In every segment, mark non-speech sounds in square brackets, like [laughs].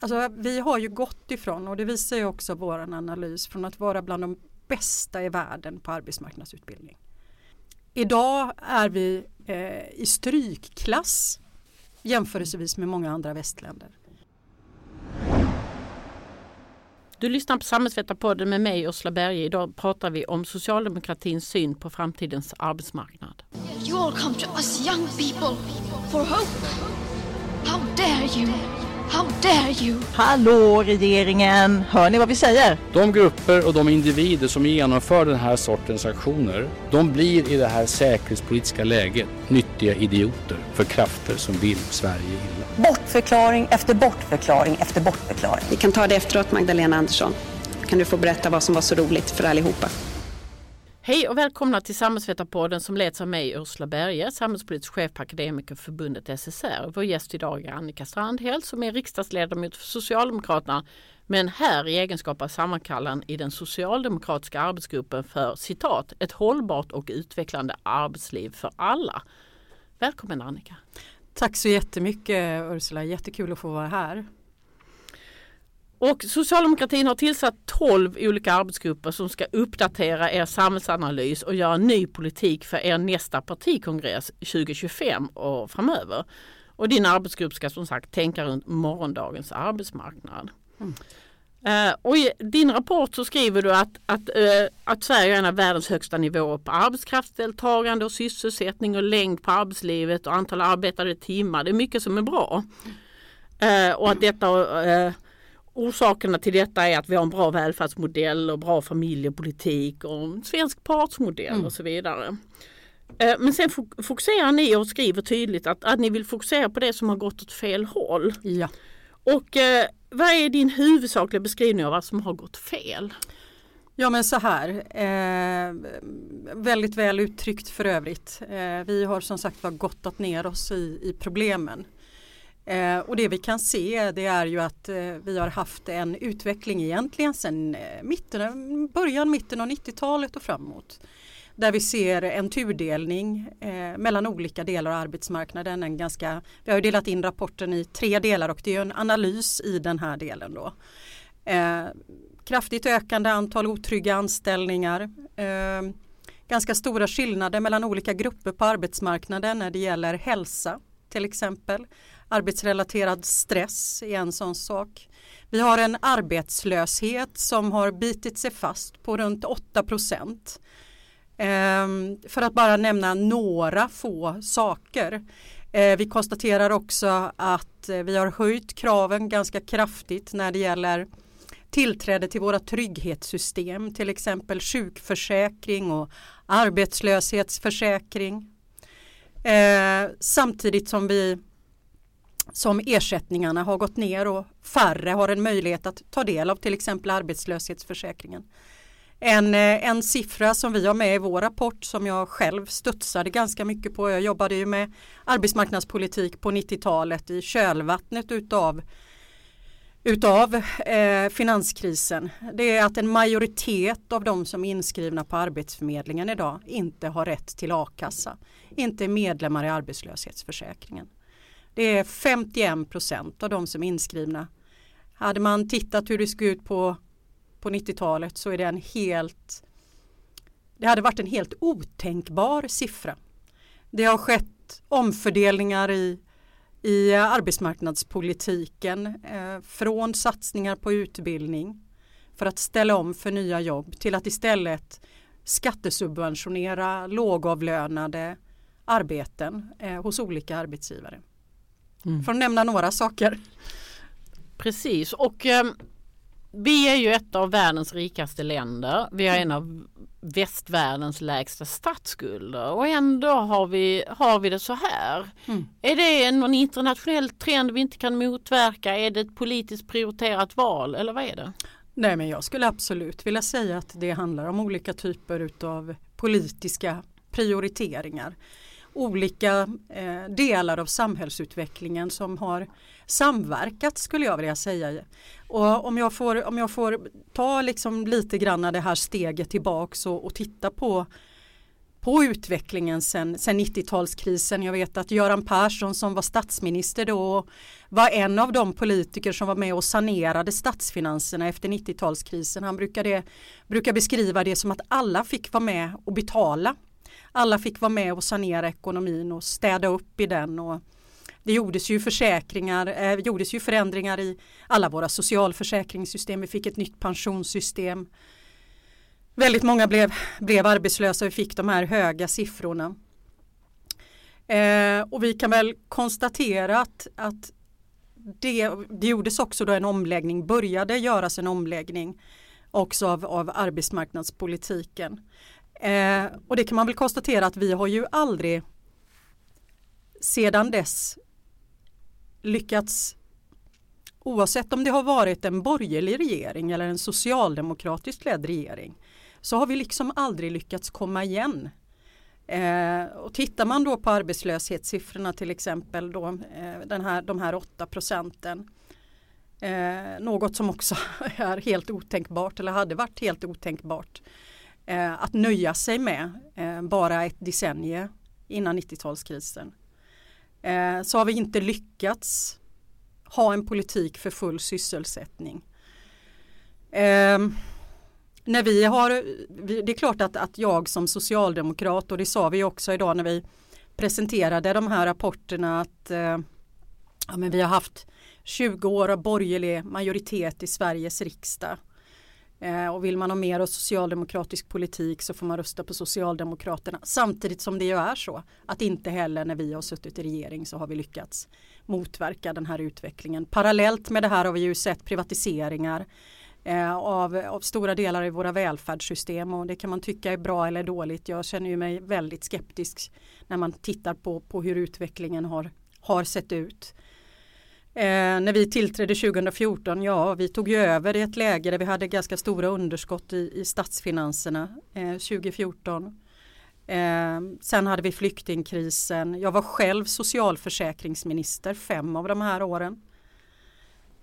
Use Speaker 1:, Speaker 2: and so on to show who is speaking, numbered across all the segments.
Speaker 1: Alltså, vi har ju gått ifrån, och det visar ju också vår analys, från att vara bland de bästa i världen på arbetsmarknadsutbildning. Idag är vi eh, i strykklass jämförelsevis med många andra västländer.
Speaker 2: Du lyssnar på Samhällsvetarpodden med mig Ursula Berge. Idag pratar vi om socialdemokratins syn på framtidens arbetsmarknad.
Speaker 3: You all come to us young people for hope. How dare you? How dare you?
Speaker 4: Hallå regeringen! Hör ni vad vi säger?
Speaker 5: De grupper och de individer som genomför den här sortens aktioner, de blir i det här säkerhetspolitiska läget nyttiga idioter för krafter som vill Sverige illa.
Speaker 4: Bortförklaring efter bortförklaring efter bortförklaring.
Speaker 6: Vi kan ta det efteråt Magdalena Andersson. Kan du få berätta vad som var så roligt för allihopa?
Speaker 2: Hej och välkomna till Samhällsvetarpodden som leds av mig Ursula Berge, samhällspolitisk chef på Akademikerförbundet SSR. Vår gäst idag är Annika Strandhäll som är riksdagsledamot för Socialdemokraterna men här i egenskap av sammankallaren i den socialdemokratiska arbetsgruppen för citat ett hållbart och utvecklande arbetsliv för alla. Välkommen Annika!
Speaker 1: Tack så jättemycket Ursula, jättekul att få vara här.
Speaker 2: Och socialdemokratin har tillsatt 12 olika arbetsgrupper som ska uppdatera er samhällsanalys och göra ny politik för er nästa partikongress 2025 och framöver. Och din arbetsgrupp ska som sagt tänka runt morgondagens arbetsmarknad. Mm. Uh, och I din rapport så skriver du att, att, uh, att Sverige har en av världens högsta nivåer på arbetskraftsdeltagande och sysselsättning och längd på arbetslivet och antal arbetade timmar. Det är mycket som är bra. Uh, och att detta Orsakerna till detta är att vi har en bra välfärdsmodell och bra familjepolitik och en svensk partsmodell mm. och så vidare. Eh, men sen fokuserar ni och skriver tydligt att, att ni vill fokusera på det som har gått åt fel håll.
Speaker 1: Ja.
Speaker 2: Och eh, vad är din huvudsakliga beskrivning av vad som har gått fel?
Speaker 1: Ja men så här, eh, väldigt väl uttryckt för övrigt. Eh, vi har som sagt var gottat ner oss i, i problemen. Eh, och det vi kan se det är ju att eh, vi har haft en utveckling egentligen sedan eh, mitten, början, mitten av 90-talet och framåt. Där vi ser en tudelning eh, mellan olika delar av arbetsmarknaden. En ganska, vi har delat in rapporten i tre delar och det är en analys i den här delen. Då. Eh, kraftigt ökande antal otrygga anställningar. Eh, ganska stora skillnader mellan olika grupper på arbetsmarknaden när det gäller hälsa till exempel. Arbetsrelaterad stress är en sån sak. Vi har en arbetslöshet som har bitit sig fast på runt 8 procent. Ehm, för att bara nämna några få saker. Eh, vi konstaterar också att eh, vi har höjt kraven ganska kraftigt när det gäller tillträde till våra trygghetssystem, till exempel sjukförsäkring och arbetslöshetsförsäkring. Eh, samtidigt som vi som ersättningarna har gått ner och färre har en möjlighet att ta del av till exempel arbetslöshetsförsäkringen. En, eh, en siffra som vi har med i vår rapport som jag själv studsade ganska mycket på. Jag jobbade ju med arbetsmarknadspolitik på 90-talet i kölvattnet utav utav eh, finanskrisen. Det är att en majoritet av de som är inskrivna på Arbetsförmedlingen idag inte har rätt till a-kassa. Inte är medlemmar i arbetslöshetsförsäkringen. Det är 51 procent av de som är inskrivna. Hade man tittat hur det såg ut på, på 90-talet så är det en helt det hade varit en helt otänkbar siffra. Det har skett omfördelningar i, i arbetsmarknadspolitiken eh, från satsningar på utbildning för att ställa om för nya jobb till att istället skattesubventionera lågavlönade arbeten eh, hos olika arbetsgivare. Mm. För att nämna några saker.
Speaker 2: Precis och eh, vi är ju ett av världens rikaste länder. Vi har en av västvärldens lägsta statsskulder och ändå har vi, har vi det så här. Mm. Är det någon internationell trend vi inte kan motverka? Är det ett politiskt prioriterat val eller vad är det?
Speaker 1: Nej men jag skulle absolut vilja säga att det handlar om olika typer utav politiska prioriteringar olika eh, delar av samhällsutvecklingen som har samverkat skulle jag vilja säga. Och om jag får, om jag får ta liksom lite grann det här steget tillbaks och, och titta på på utvecklingen sen, sen 90-talskrisen. Jag vet att Göran Persson som var statsminister då var en av de politiker som var med och sanerade statsfinanserna efter 90-talskrisen. Han brukade, brukar beskriva det som att alla fick vara med och betala. Alla fick vara med och sanera ekonomin och städa upp i den. Och det gjordes ju försäkringar, eh, gjordes ju förändringar i alla våra socialförsäkringssystem. Vi fick ett nytt pensionssystem. Väldigt många blev, blev arbetslösa och vi fick de här höga siffrorna. Eh, och vi kan väl konstatera att, att det, det gjordes också då en omläggning, började göras en omläggning också av, av arbetsmarknadspolitiken. Eh, och det kan man väl konstatera att vi har ju aldrig sedan dess lyckats oavsett om det har varit en borgerlig regering eller en socialdemokratiskt ledd regering så har vi liksom aldrig lyckats komma igen. Eh, och tittar man då på arbetslöshetssiffrorna till exempel då, eh, den här, de här 8 procenten eh, något som också [laughs] är helt otänkbart eller hade varit helt otänkbart eh, att nöja sig med eh, bara ett decennium innan 90-talskrisen. Eh, så har vi inte lyckats ha en politik för full sysselsättning. Ehm, när vi har, det är klart att, att jag som socialdemokrat och det sa vi också idag när vi presenterade de här rapporterna att eh, ja, men vi har haft 20 år av borgerlig majoritet i Sveriges riksdag. Eh, och vill man ha mer av socialdemokratisk politik så får man rösta på Socialdemokraterna. Samtidigt som det ju är så att inte heller när vi har suttit i regering så har vi lyckats motverka den här utvecklingen. Parallellt med det här har vi ju sett privatiseringar eh, av, av, stora delar i våra välfärdssystem och det kan man tycka är bra eller dåligt. Jag känner ju mig väldigt skeptisk när man tittar på, på hur utvecklingen har, har sett ut. Eh, när vi tillträdde 2014, ja vi tog ju över i ett läge där vi hade ganska stora underskott i, i statsfinanserna eh, 2014. Eh, sen hade vi flyktingkrisen. Jag var själv socialförsäkringsminister fem av de här åren.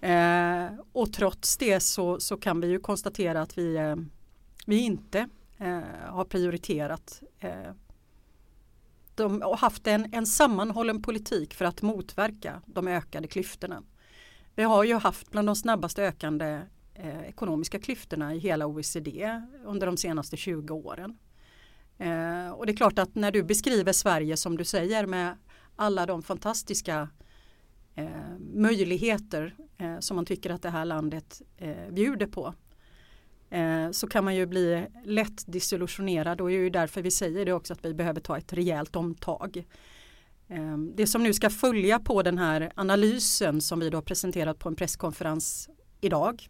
Speaker 1: Eh, och trots det så, så kan vi ju konstatera att vi, eh, vi inte eh, har prioriterat eh, de har haft en, en sammanhållen politik för att motverka de ökade klyftorna. Vi har ju haft bland de snabbast ökande eh, ekonomiska klyftorna i hela OECD under de senaste 20 åren. Eh, och det är klart att när du beskriver Sverige som du säger med alla de fantastiska eh, möjligheter eh, som man tycker att det här landet eh, bjuder på Eh, så kan man ju bli lätt disillusionerad och det är ju därför vi säger det också att vi behöver ta ett rejält omtag. Ehm, det som nu ska följa på den här analysen som vi då presenterat på en presskonferens idag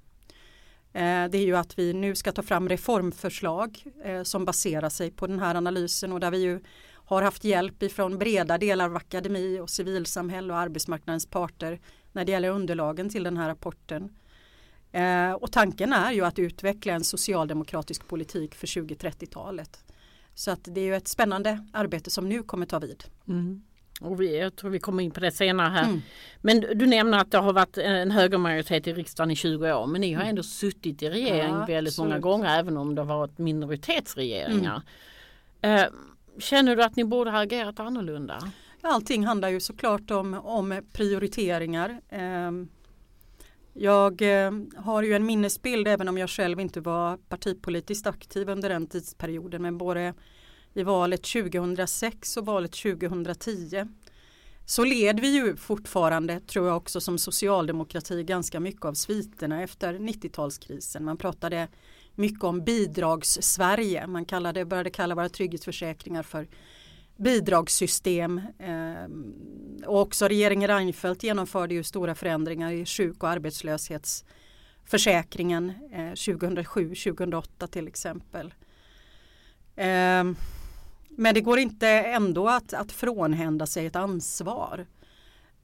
Speaker 1: eh, det är ju att vi nu ska ta fram reformförslag eh, som baserar sig på den här analysen och där vi ju har haft hjälp ifrån breda delar av akademi och civilsamhälle och arbetsmarknadens parter när det gäller underlagen till den här rapporten. Eh, och tanken är ju att utveckla en socialdemokratisk politik för 2030-talet. Så att det är ju ett spännande arbete som nu kommer ta vid.
Speaker 2: Mm. Och vi, jag tror vi kommer in på det senare här. Mm. Men du nämner att det har varit en högermajoritet i riksdagen i 20 år men ni har mm. ändå suttit i regering ja, väldigt absolut. många gånger även om det har varit minoritetsregeringar. Mm. Eh, känner du att ni borde ha agerat annorlunda?
Speaker 1: Allting handlar ju såklart om, om prioriteringar. Eh, jag eh, har ju en minnesbild även om jag själv inte var partipolitiskt aktiv under den tidsperioden men både i valet 2006 och valet 2010 så led vi ju fortfarande tror jag också som socialdemokrati ganska mycket av sviterna efter 90-talskrisen. Man pratade mycket om bidrags-Sverige. Man kallade, började kalla våra trygghetsförsäkringar för bidragssystem eh, och också regeringen Reinfeldt genomförde ju stora förändringar i sjuk och arbetslöshetsförsäkringen eh, 2007-2008 till exempel. Ehm, men det går inte ändå att, att frånhända sig ett ansvar.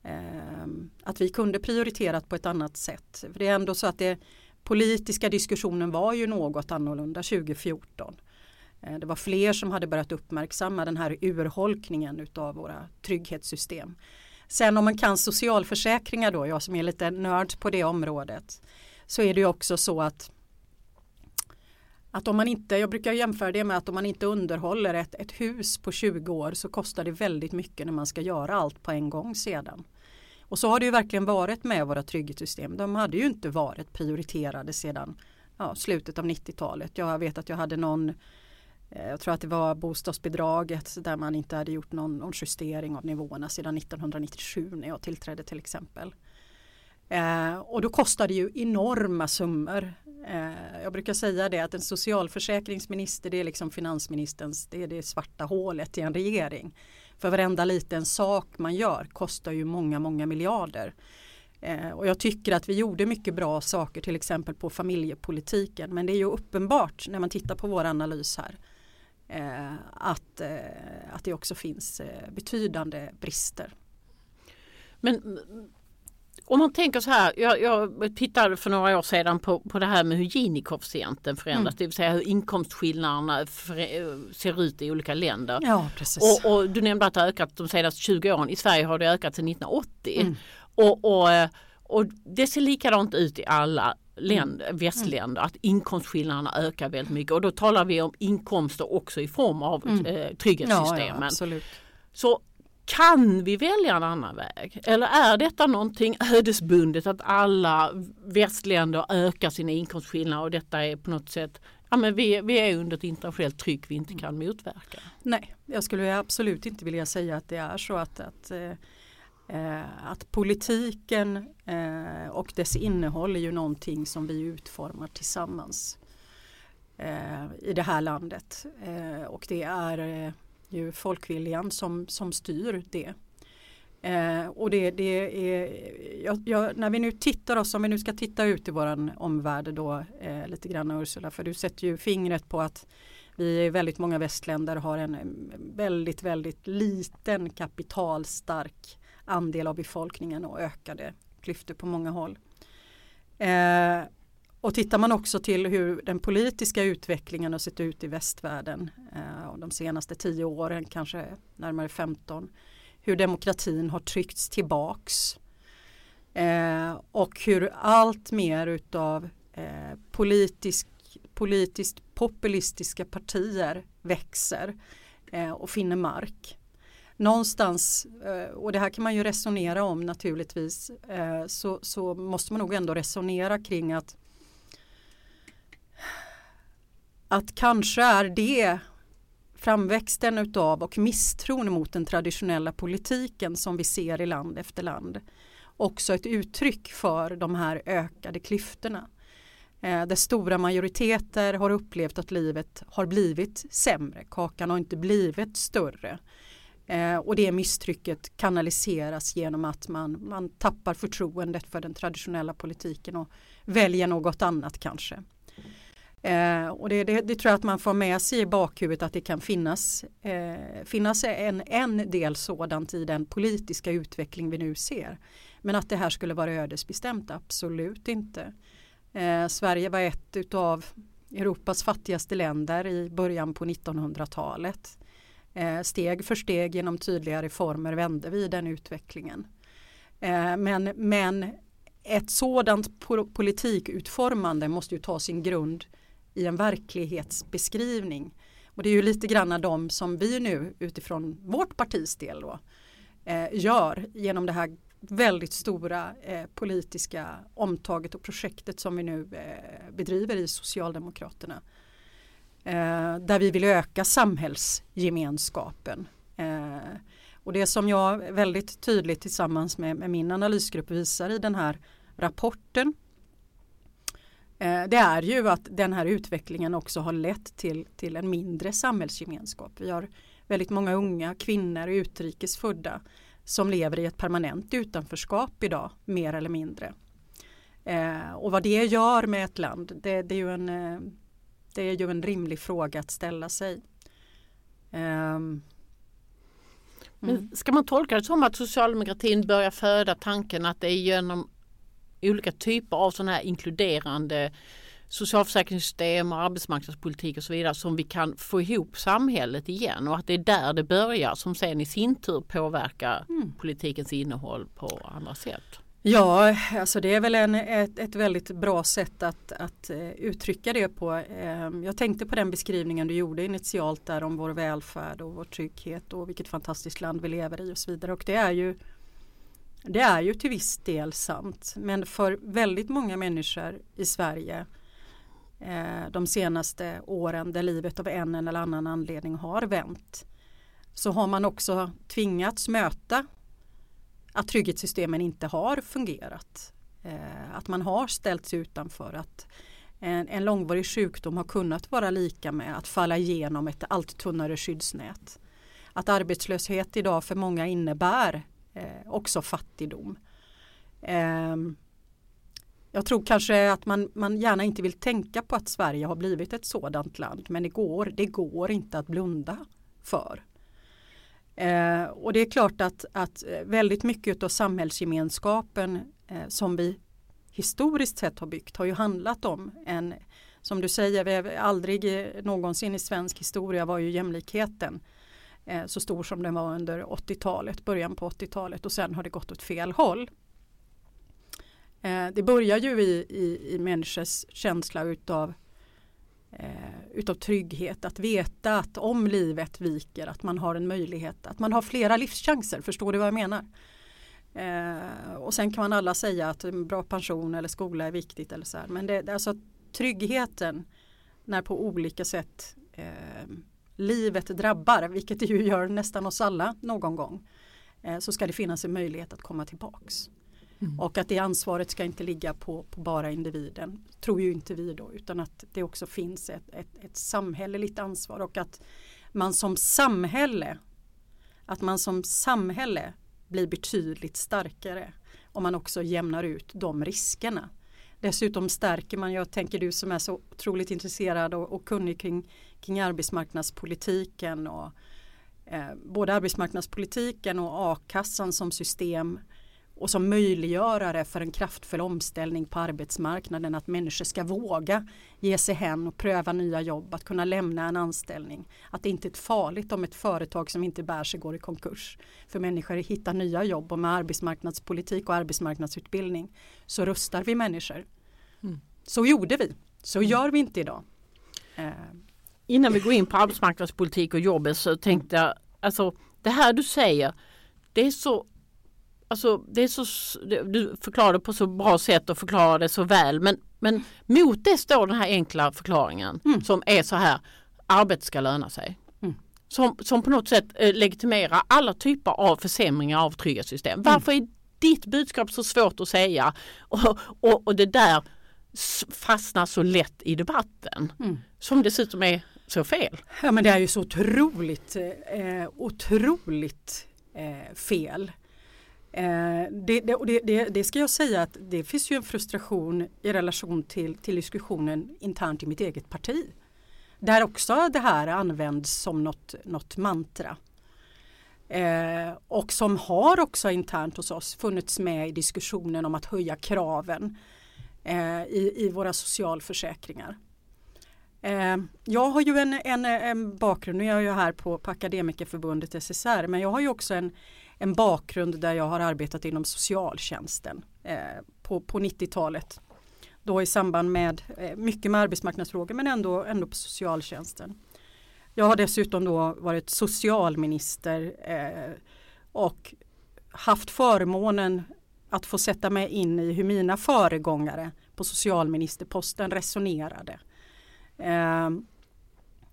Speaker 1: Ehm, att vi kunde prioriterat på ett annat sätt. För det är ändå så att det politiska diskussionen var ju något annorlunda 2014. Eh, det var fler som hade börjat uppmärksamma den här urholkningen utav våra trygghetssystem. Sen om man kan socialförsäkringar då, jag som är lite nörd på det området, så är det ju också så att att om man inte, jag brukar jämföra det med att om man inte underhåller ett, ett hus på 20 år så kostar det väldigt mycket när man ska göra allt på en gång sedan. Och så har det ju verkligen varit med våra trygghetssystem. De hade ju inte varit prioriterade sedan ja, slutet av 90-talet. Jag vet att jag hade någon Eh, jag tror att det var bostadsbidraget där man inte hade gjort någon, någon justering av nivåerna sedan 1997 när jag tillträdde till exempel. Eh, och då kostar det ju enorma summor. Eh, jag brukar säga det att en socialförsäkringsminister det är liksom finansministerns, det är det svarta hålet i en regering. För varenda liten sak man gör kostar ju många, många miljarder. Eh, och jag tycker att vi gjorde mycket bra saker till exempel på familjepolitiken. Men det är ju uppenbart när man tittar på vår analys här att, eh, att det också finns eh, betydande brister.
Speaker 2: Men om man tänker så här, jag, jag tittade för några år sedan på, på det här med hur Gini-koefficienten förändras, mm. det vill säga hur inkomstskillnaderna ser ut i olika länder.
Speaker 1: Ja, precis.
Speaker 2: Och, och, du nämnde att det har ökat de senaste 20 åren, i Sverige har det ökat sedan 1980. Mm. Och, och, och det ser likadant ut i alla länder, mm. västländer att inkomstskillnaderna ökar väldigt mycket och då talar vi om inkomster också i form av mm. eh, trygghetssystemen.
Speaker 1: Ja, ja,
Speaker 2: Så kan vi välja en annan väg? Eller är detta någonting ödesbundet att alla västländer ökar sina inkomstskillnader och detta är på något sätt Ja, men vi, vi är under ett internationellt tryck vi inte kan motverka.
Speaker 1: Nej, jag skulle absolut inte vilja säga att det är så att, att, eh, att politiken eh, och dess innehåll är ju någonting som vi utformar tillsammans eh, i det här landet. Eh, och det är eh, ju folkviljan som, som styr det. Eh, och det, det är, jag, jag, när vi nu tittar oss, om vi nu ska titta ut i våran omvärld då eh, lite grann Ursula, för du sätter ju fingret på att vi i väldigt många västländer har en väldigt, väldigt liten kapitalstark andel av befolkningen och ökade klyftor på många håll. Eh, och tittar man också till hur den politiska utvecklingen har sett ut i västvärlden eh, de senaste tio åren, kanske närmare 15, hur demokratin har tryckts tillbaks eh, och hur allt mer utav eh, politisk, politiskt populistiska partier växer eh, och finner mark. Någonstans, eh, och det här kan man ju resonera om naturligtvis, eh, så, så måste man nog ändå resonera kring att att kanske är det framväxten utav och misstron mot den traditionella politiken som vi ser i land efter land också ett uttryck för de här ökade klyftorna. Eh, där stora majoriteter har upplevt att livet har blivit sämre, kakan har inte blivit större. Eh, och det misstrycket kanaliseras genom att man, man tappar förtroendet för den traditionella politiken och väljer något annat kanske. Eh, och det, det, det, tror jag att man får med sig i bakhuvudet att det kan finnas, eh, finnas en, en del sådant i den politiska utveckling vi nu ser. Men att det här skulle vara ödesbestämt, absolut inte. Eh, Sverige var ett av Europas fattigaste länder i början på 1900-talet. Eh, steg för steg genom tydliga reformer vände vi den utvecklingen. Eh, men, men ett sådant politikutformande måste ju ta sin grund i en verklighetsbeskrivning. Och det är ju lite grann de som vi nu utifrån vårt partis del då, eh, gör genom det här väldigt stora eh, politiska omtaget och projektet som vi nu eh, bedriver i Socialdemokraterna. Eh, där vi vill öka samhällsgemenskapen. Eh, och det som jag väldigt tydligt tillsammans med, med min analysgrupp visar i den här rapporten eh, det är ju att den här utvecklingen också har lett till, till en mindre samhällsgemenskap. Vi har väldigt många unga kvinnor och utrikesfödda som lever i ett permanent utanförskap idag, mer eller mindre. Eh, och vad det gör med ett land, det, det, är ju en, eh, det är ju en rimlig fråga att ställa sig.
Speaker 2: Mm. Men ska man tolka det som att socialdemokratin börjar föda tanken att det är genom olika typer av sådana här inkluderande socialförsäkringssystem och arbetsmarknadspolitik och så vidare som vi kan få ihop samhället igen och att det är där det börjar som sen i sin tur påverkar mm. politikens innehåll på andra sätt.
Speaker 1: Ja, alltså det är väl en, ett, ett väldigt bra sätt att, att eh, uttrycka det på. Ehm, jag tänkte på den beskrivningen du gjorde initialt där om vår välfärd och vår trygghet och vilket fantastiskt land vi lever i och så vidare. Och det är ju det är ju till viss del sant. Men för väldigt många människor i Sverige eh, de senaste åren där livet av en eller annan anledning har vänt så har man också tvingats möta att trygghetssystemen inte har fungerat. Eh, att man har ställts utanför. Att en, en långvarig sjukdom har kunnat vara lika med att falla igenom ett allt tunnare skyddsnät. Att arbetslöshet idag för många innebär eh, också fattigdom. Eh, jag tror kanske att man, man gärna inte vill tänka på att Sverige har blivit ett sådant land men det går, det går inte att blunda för. Eh, och det är klart att, att eh, väldigt mycket av samhällsgemenskapen eh, som vi historiskt sett har byggt har ju handlat om en, som du säger, vi aldrig eh, någonsin i svensk historia var ju jämlikheten eh, så stor som den var under 80-talet, början på 80-talet och sen har det gått åt fel håll. Eh, det börjar ju i, i, i människors känsla utav eh, utav trygghet, att veta att om livet viker att man har en möjlighet, att man har flera livschanser, förstår du vad jag menar? Eh, och sen kan man alla säga att en bra pension eller skola är viktigt eller så här. men det, alltså tryggheten när på olika sätt eh, livet drabbar, vilket det ju gör nästan oss alla någon gång, eh, så ska det finnas en möjlighet att komma tillbaks. Mm. Och att det ansvaret ska inte ligga på, på, bara individen, tror ju inte vi då, utan att det också finns ett, ett, ett samhälleligt ansvar och att man som samhälle, att man som samhälle blir betydligt starkare om man också jämnar ut de riskerna. Dessutom stärker man, jag tänker du som är så otroligt intresserad och, och kunnig kring, kring arbetsmarknadspolitiken och eh, både arbetsmarknadspolitiken och a-kassan som system och som möjliggörare för en kraftfull omställning på arbetsmarknaden. Att människor ska våga ge sig hän och pröva nya jobb, att kunna lämna en anställning. Att det inte är farligt om ett företag som inte bär sig går i konkurs. För människor hittar nya jobb och med arbetsmarknadspolitik och arbetsmarknadsutbildning så rustar vi människor. Mm. Så gjorde vi, så mm. gör vi inte idag.
Speaker 2: Eh. Innan vi går in på arbetsmarknadspolitik och jobbet så tänkte jag, alltså det här du säger, det är så Alltså, det är så, du förklarar det på så bra sätt och förklarar det så väl men, men mot det står den här enkla förklaringen mm. som är så här arbete ska löna sig. Mm. Som, som på något sätt eh, legitimerar alla typer av försämringar av trygghetssystem. Mm. Varför är ditt budskap så svårt att säga och, och, och det där fastnar så lätt i debatten mm. som dessutom är så fel.
Speaker 1: Ja men det är ju så otroligt, eh, otroligt eh, fel. Eh, det, det, det, det, ska jag säga att det finns ju en frustration i relation till, till diskussionen internt i mitt eget parti. Där också det här används som något, något mantra. Eh, och som har också internt hos oss funnits med i diskussionen om att höja kraven eh, i, i våra socialförsäkringar. Eh, jag har ju en, en, en bakgrund, nu är jag ju här på, på Akademikerförbundet SSR, men jag har ju också en, en bakgrund där jag har arbetat inom socialtjänsten eh, på, på 90-talet. Då i samband med eh, mycket med arbetsmarknadsfrågor men ändå, ändå på socialtjänsten. Jag har dessutom då varit socialminister eh, och haft förmånen att få sätta mig in i hur mina föregångare på socialministerposten resonerade. Eh,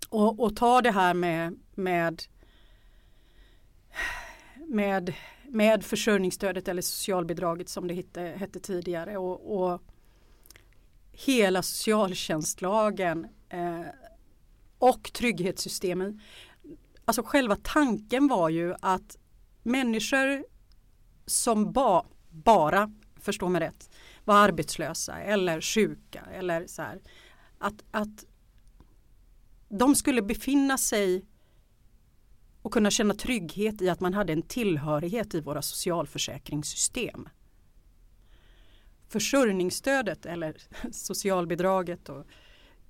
Speaker 1: och, och, ta det här med, med med, med försörjningsstödet eller socialbidraget som det hette, hette tidigare. Och, och hela socialtjänstlagen eh, och trygghetssystemen. Alltså själva tanken var ju att människor som ba, bara, förstå mig rätt, var arbetslösa eller sjuka eller så här. Att, att de skulle befinna sig och kunna känna trygghet i att man hade en tillhörighet i våra socialförsäkringssystem. Försörjningsstödet eller [laughs] socialbidraget och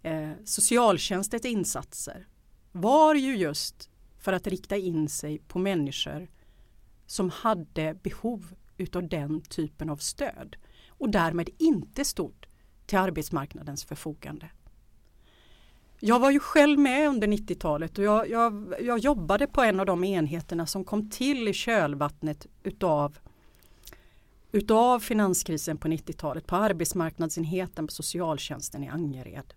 Speaker 1: eh, socialtjänstets insatser var ju just för att rikta in sig på människor som hade behov utav den typen av stöd och därmed inte stod till arbetsmarknadens förfogande. Jag var ju själv med under 90-talet och jag, jag, jag jobbade på en av de enheterna som kom till i kölvattnet utav utav finanskrisen på 90-talet på arbetsmarknadsenheten på socialtjänsten i Angered.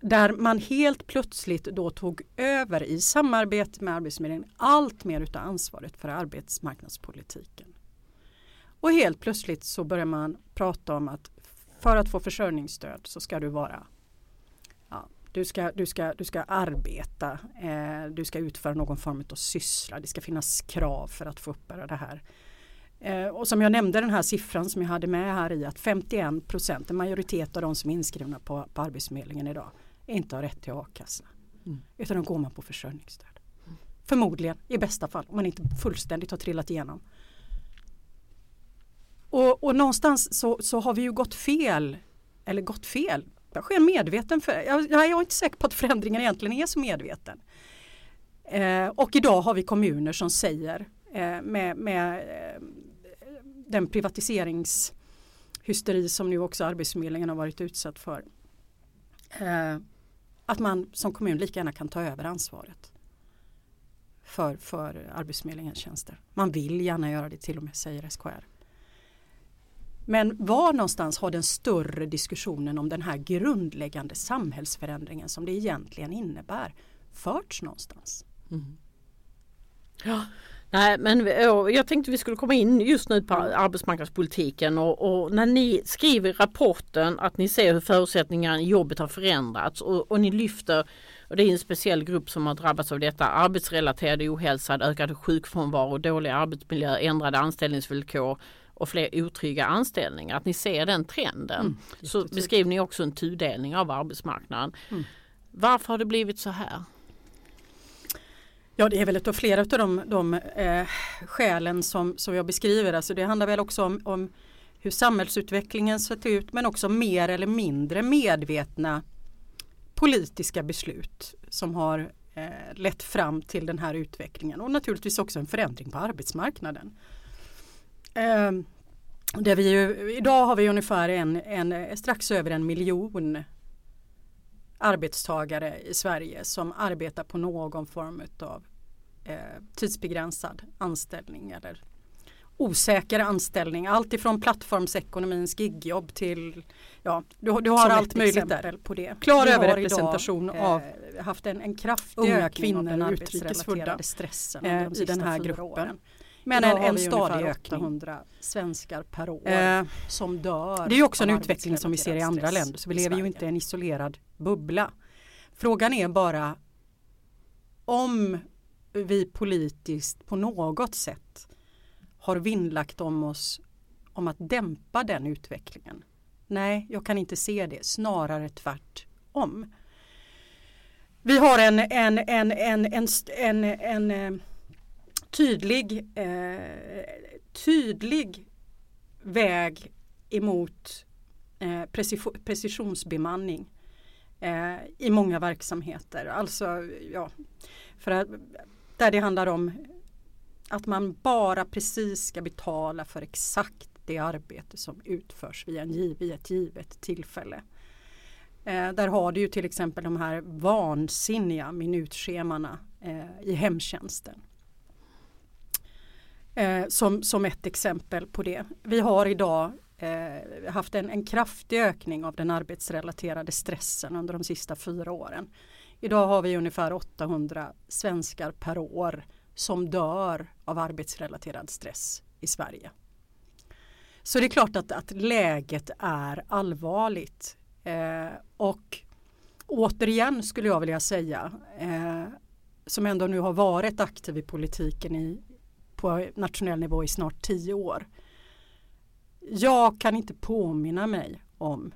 Speaker 1: Där man helt plötsligt då tog över i samarbete med Arbetsförmedlingen allt mer utav ansvaret för arbetsmarknadspolitiken. Och helt plötsligt så börjar man prata om att för att få försörjningsstöd så ska du vara du, ska, du, ska, du ska arbeta, eh, du ska utföra någon form av syssla, det ska finnas krav för att få uppbära det här. Eh, och som jag nämnde den här siffran som jag hade med här i att 51 procent, en majoritet av de som är inskrivna på, på Arbetsförmedlingen idag inte har rätt till a-kassa. Mm. Utan då går man på försörjningsstöd. Mm. Förmodligen, i bästa fall, om man inte fullständigt har trillat igenom. Och, och någonstans så, så har vi ju gått fel, eller gått fel, det sker medveten för, jag, jag är inte säker på att förändringen egentligen är så medveten. Eh, och idag har vi kommuner som säger eh, med, med eh, den privatiseringshysteri som nu också Arbetsförmedlingen har varit utsatt för. Eh, att man som kommun lika gärna kan ta över ansvaret för, för Arbetsförmedlingens tjänster. Man vill gärna göra det till och med, säger SKR. Men var någonstans har den större diskussionen om den här grundläggande samhällsförändringen som det egentligen innebär förts någonstans? Mm.
Speaker 2: Ja, Nej, men jag tänkte vi skulle komma in just nu på arbetsmarknadspolitiken och, och, när ni skriver i rapporten att ni ser hur förutsättningarna i jobbet har förändrats och, och ni lyfter och det är en speciell grupp som har drabbats av detta. Arbetsrelaterad ohälsa, ökad sjukfrånvaro, dålig arbetsmiljö, ändrade anställningsvillkor och fler otrygga anställningar. Att ni ser den trenden. Mm, så beskriver ni också en tudelning av arbetsmarknaden. Mm. Varför har det blivit så här?
Speaker 1: Ja det är väl av flera av de, de eh, skälen som, som jag beskriver. Alltså det handlar väl också om, om hur samhällsutvecklingen sett ut men också mer eller mindre medvetna politiska beslut som har eh, lett fram till den här utvecklingen och naturligtvis också en förändring på arbetsmarknaden. Eh, där vi ju, idag har vi ungefär en, en, strax över en miljon arbetstagare i Sverige som arbetar på någon form av eh, tidsbegränsad anställning eller osäker anställning. Allt ifrån plattformsekonomins gigjobb till ja, du, du har allt möjligt där. På det. Klar överrepresentation av eh, haft en, en kraftig unga kvinnor och utrikesfödda stressen eh, de i den här gruppen. Åren. Men en, en stadig ökning. 800 svenskar per år eh, som dör. Det är också en utveckling som vi ser i andra länder så vi lever ju inte i en isolerad bubbla. Frågan är bara om vi politiskt på något sätt har vinnlagt om oss om att dämpa den utvecklingen. Nej, jag kan inte se det, snarare tvärtom. Vi har en, en, en, en, en, en, en, en tydlig, eh, tydlig väg emot eh, precisionsbemanning eh, i många verksamheter. Alltså, ja, för att, där det handlar om att man bara precis ska betala för exakt det arbete som utförs vid, en, vid ett givet tillfälle. Eh, där har du ju till exempel de här vansinniga minutschemana eh, i hemtjänsten. Eh, som, som ett exempel på det. Vi har idag eh, haft en, en kraftig ökning av den arbetsrelaterade stressen under de sista fyra åren. Idag har vi ungefär 800 svenskar per år som dör av arbetsrelaterad stress i Sverige. Så det är klart att, att läget är allvarligt. Eh, och återigen skulle jag vilja säga, eh, som ändå nu har varit aktiv i politiken i, på nationell nivå i snart tio år. Jag kan inte påminna mig om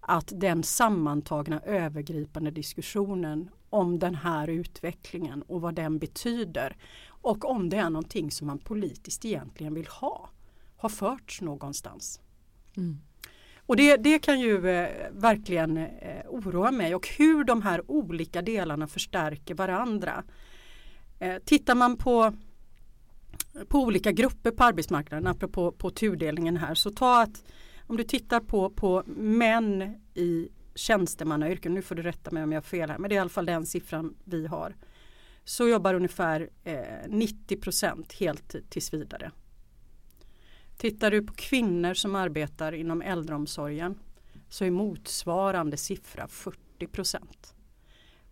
Speaker 1: att den sammantagna övergripande diskussionen om den här utvecklingen och vad den betyder och om det är någonting som man politiskt egentligen vill ha har förts någonstans. Mm. Och det, det, kan ju eh, verkligen eh, oroa mig och hur de här olika delarna förstärker varandra. Eh, tittar man på på olika grupper på arbetsmarknaden apropå på tudelningen här. Så ta att om du tittar på, på män i tjänstemannayrken, nu får du rätta mig om jag har fel här, men det är i alla fall den siffran vi har. Så jobbar ungefär eh, 90% helt tills vidare. Tittar du på kvinnor som arbetar inom äldreomsorgen så är motsvarande siffra 40 procent.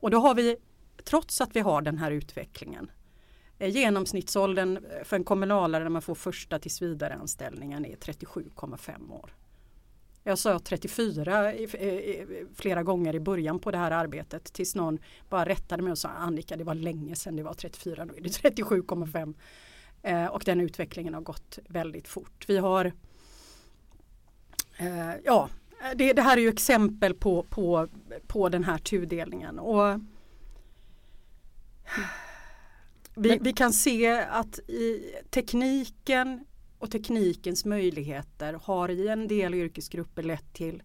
Speaker 1: Och då har vi, trots att vi har den här utvecklingen, Eh, genomsnittsåldern eh, för en kommunalare när man får första tillsvidareanställningen är 37,5 år. Jag sa 34 eh, flera gånger i början på det här arbetet tills någon bara rättade mig och sa Annika det var länge sedan det var 34, nu är det 37,5. Och den utvecklingen har gått väldigt fort. Vi har ja, det, det, här är ju exempel på, på, på den här tudelningen. Och vi, vi kan se att i tekniken och teknikens möjligheter har i en del yrkesgrupper lett till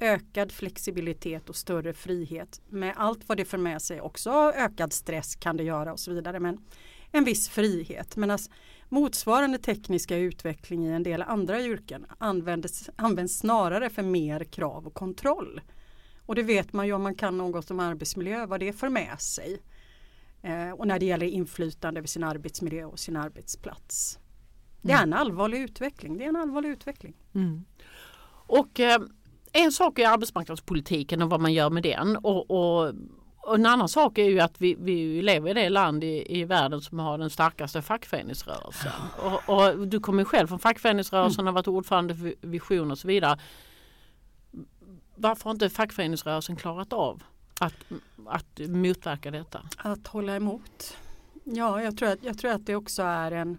Speaker 1: ökad flexibilitet och större frihet med allt vad det för med sig. Också ökad stress kan det göra och så vidare men en viss frihet. Men alltså, motsvarande tekniska utveckling i en del andra yrken används, används snarare för mer krav och kontroll. Och det vet man ju om man kan något om arbetsmiljö vad det för med sig. Eh, och när det gäller inflytande över sin arbetsmiljö och sin arbetsplats. Det är en mm. allvarlig utveckling. Det är en allvarlig utveckling.
Speaker 2: Mm. Och eh, en sak är arbetsmarknadspolitiken och vad man gör med den. Och, och, och en annan sak är ju att vi, vi lever i det land i, i världen som har den starkaste fackföreningsrörelsen. Och, och du kommer själv från fackföreningsrörelsen och har varit ordförande för Vision och så vidare. Varför har inte fackföreningsrörelsen klarat av att, att motverka detta?
Speaker 1: Att hålla emot. Ja, jag tror att, jag tror att det också är en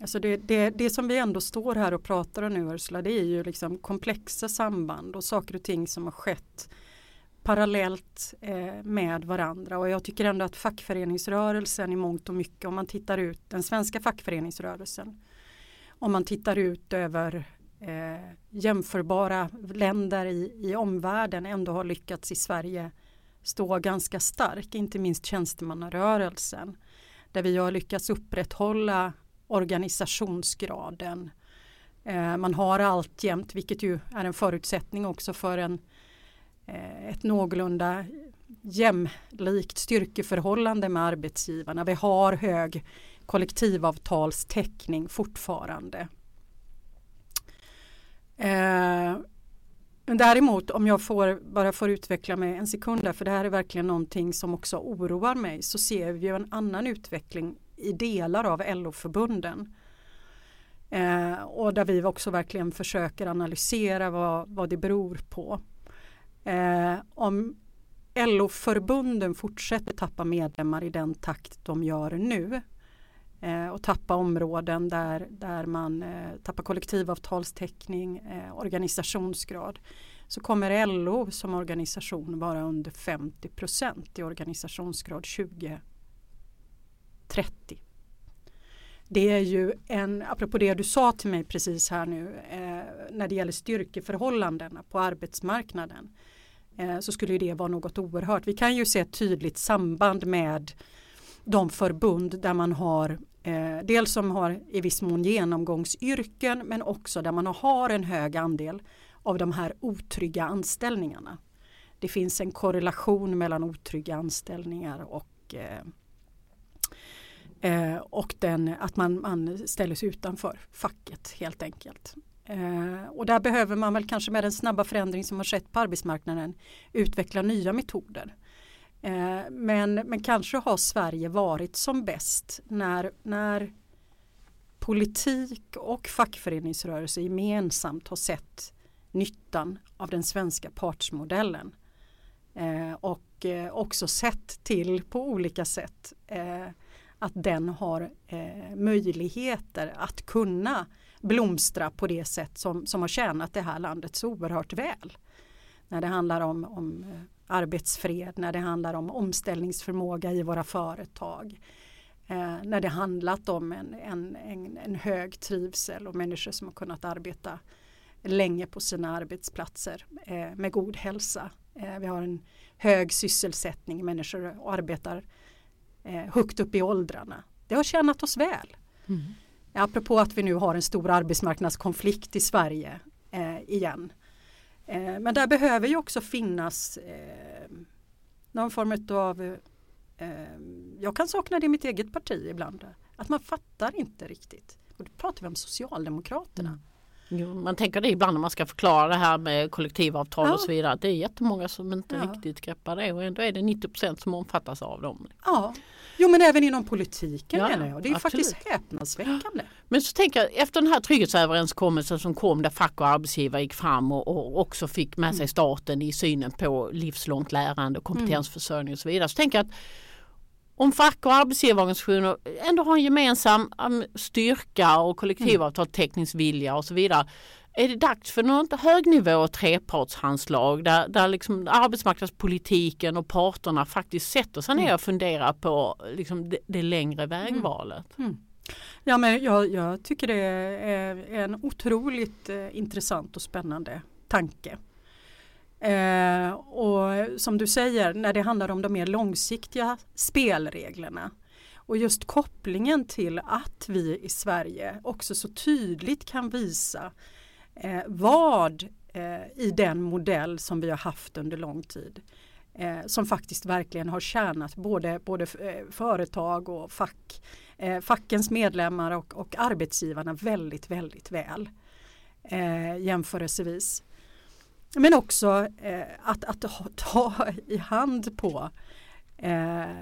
Speaker 1: Alltså det, det, det som vi ändå står här och pratar om nu Ursula det är ju liksom komplexa samband och saker och ting som har skett parallellt eh, med varandra och jag tycker ändå att fackföreningsrörelsen i mångt och mycket om man tittar ut den svenska fackföreningsrörelsen om man tittar ut över eh, jämförbara länder i, i omvärlden ändå har lyckats i Sverige stå ganska stark, inte minst tjänstemannarörelsen där vi har lyckats upprätthålla organisationsgraden. Eh, man har alltjämt, vilket ju är en förutsättning också för en, eh, ett någorlunda jämlikt styrkeförhållande med arbetsgivarna. Vi har hög kollektivavtalstäckning fortfarande. Eh, men däremot om jag får, bara får utveckla mig en sekund där, för det här är verkligen någonting som också oroar mig, så ser vi ju en annan utveckling i delar av LO-förbunden. Eh, och där vi också verkligen försöker analysera vad, vad det beror på. Eh, om LO-förbunden fortsätter tappa medlemmar i den takt de gör nu eh, och tappa områden där, där man eh, tappar kollektivavtalstäckning, eh, organisationsgrad så kommer LO som organisation vara under 50 procent i organisationsgrad 2030. Det är ju en, apropå det du sa till mig precis här nu, eh, när det gäller styrkeförhållandena på arbetsmarknaden eh, så skulle det vara något oerhört. Vi kan ju se ett tydligt samband med de förbund där man har eh, dels som har i viss mån genomgångsyrken men också där man har en hög andel av de här otrygga anställningarna. Det finns en korrelation mellan otrygga anställningar och eh, Eh, och den, att man, man ställer sig utanför facket helt enkelt. Eh, och där behöver man väl kanske med den snabba förändring som har skett på arbetsmarknaden utveckla nya metoder. Eh, men, men kanske har Sverige varit som bäst när, när politik och fackföreningsrörelse gemensamt har sett nyttan av den svenska partsmodellen. Eh, och eh, också sett till på olika sätt eh, att den har eh, möjligheter att kunna blomstra på det sätt som, som har tjänat det här landet så oerhört väl. När det handlar om, om eh, arbetsfred, när det handlar om omställningsförmåga i våra företag. Eh, när det handlat om en, en, en, en, hög trivsel och människor som har kunnat arbeta länge på sina arbetsplatser eh, med god hälsa. Eh, vi har en hög sysselsättning, människor arbetar eh, högt upp i åldrarna. Det har tjänat oss väl. Mm. Apropå att vi nu har en stor arbetsmarknadskonflikt i Sverige eh, igen. Eh, men där behöver ju också finnas eh, någon form av eh, jag kan sakna det i mitt eget parti ibland. Att man fattar inte riktigt. Och då pratar vi om Socialdemokraterna. Mm.
Speaker 2: Jo, man tänker det ibland när man ska förklara det här med kollektivavtal ja. och så vidare. Det är jättemånga som inte ja. riktigt greppar det och ändå är det 90% som omfattas av dem.
Speaker 1: Ja, jo men även inom politiken ja, menar jag. Det är absolut. faktiskt häpnadsväckande.
Speaker 2: Men så tänker jag efter den här trygghetsöverenskommelsen som kom där fack och arbetsgivare gick fram och, och också fick med sig mm. staten i synen på livslångt lärande och kompetensförsörjning och så vidare. Så tänker jag att om fack och arbetsgivarorganisationer ändå har en gemensam um, styrka och kollektivavtalsteckningsvilja och så vidare. Är det dags för något högnivå trepartshandslag där, där liksom arbetsmarknadspolitiken och parterna faktiskt sätter sig ner och funderar på liksom det, det längre vägvalet? Mm. Mm.
Speaker 1: Ja, men jag, jag, tycker det är en otroligt eh, intressant och spännande tanke. Eh, och som du säger när det handlar om de mer långsiktiga spelreglerna och just kopplingen till att vi i Sverige också så tydligt kan visa eh, vad eh, i den modell som vi har haft under lång tid eh, som faktiskt verkligen har tjänat både, både eh, företag och fack, eh, fackens medlemmar och, och arbetsgivarna väldigt, väldigt väl eh, jämförelsevis. Men också eh, att, att ta, ta, i hand på, eh,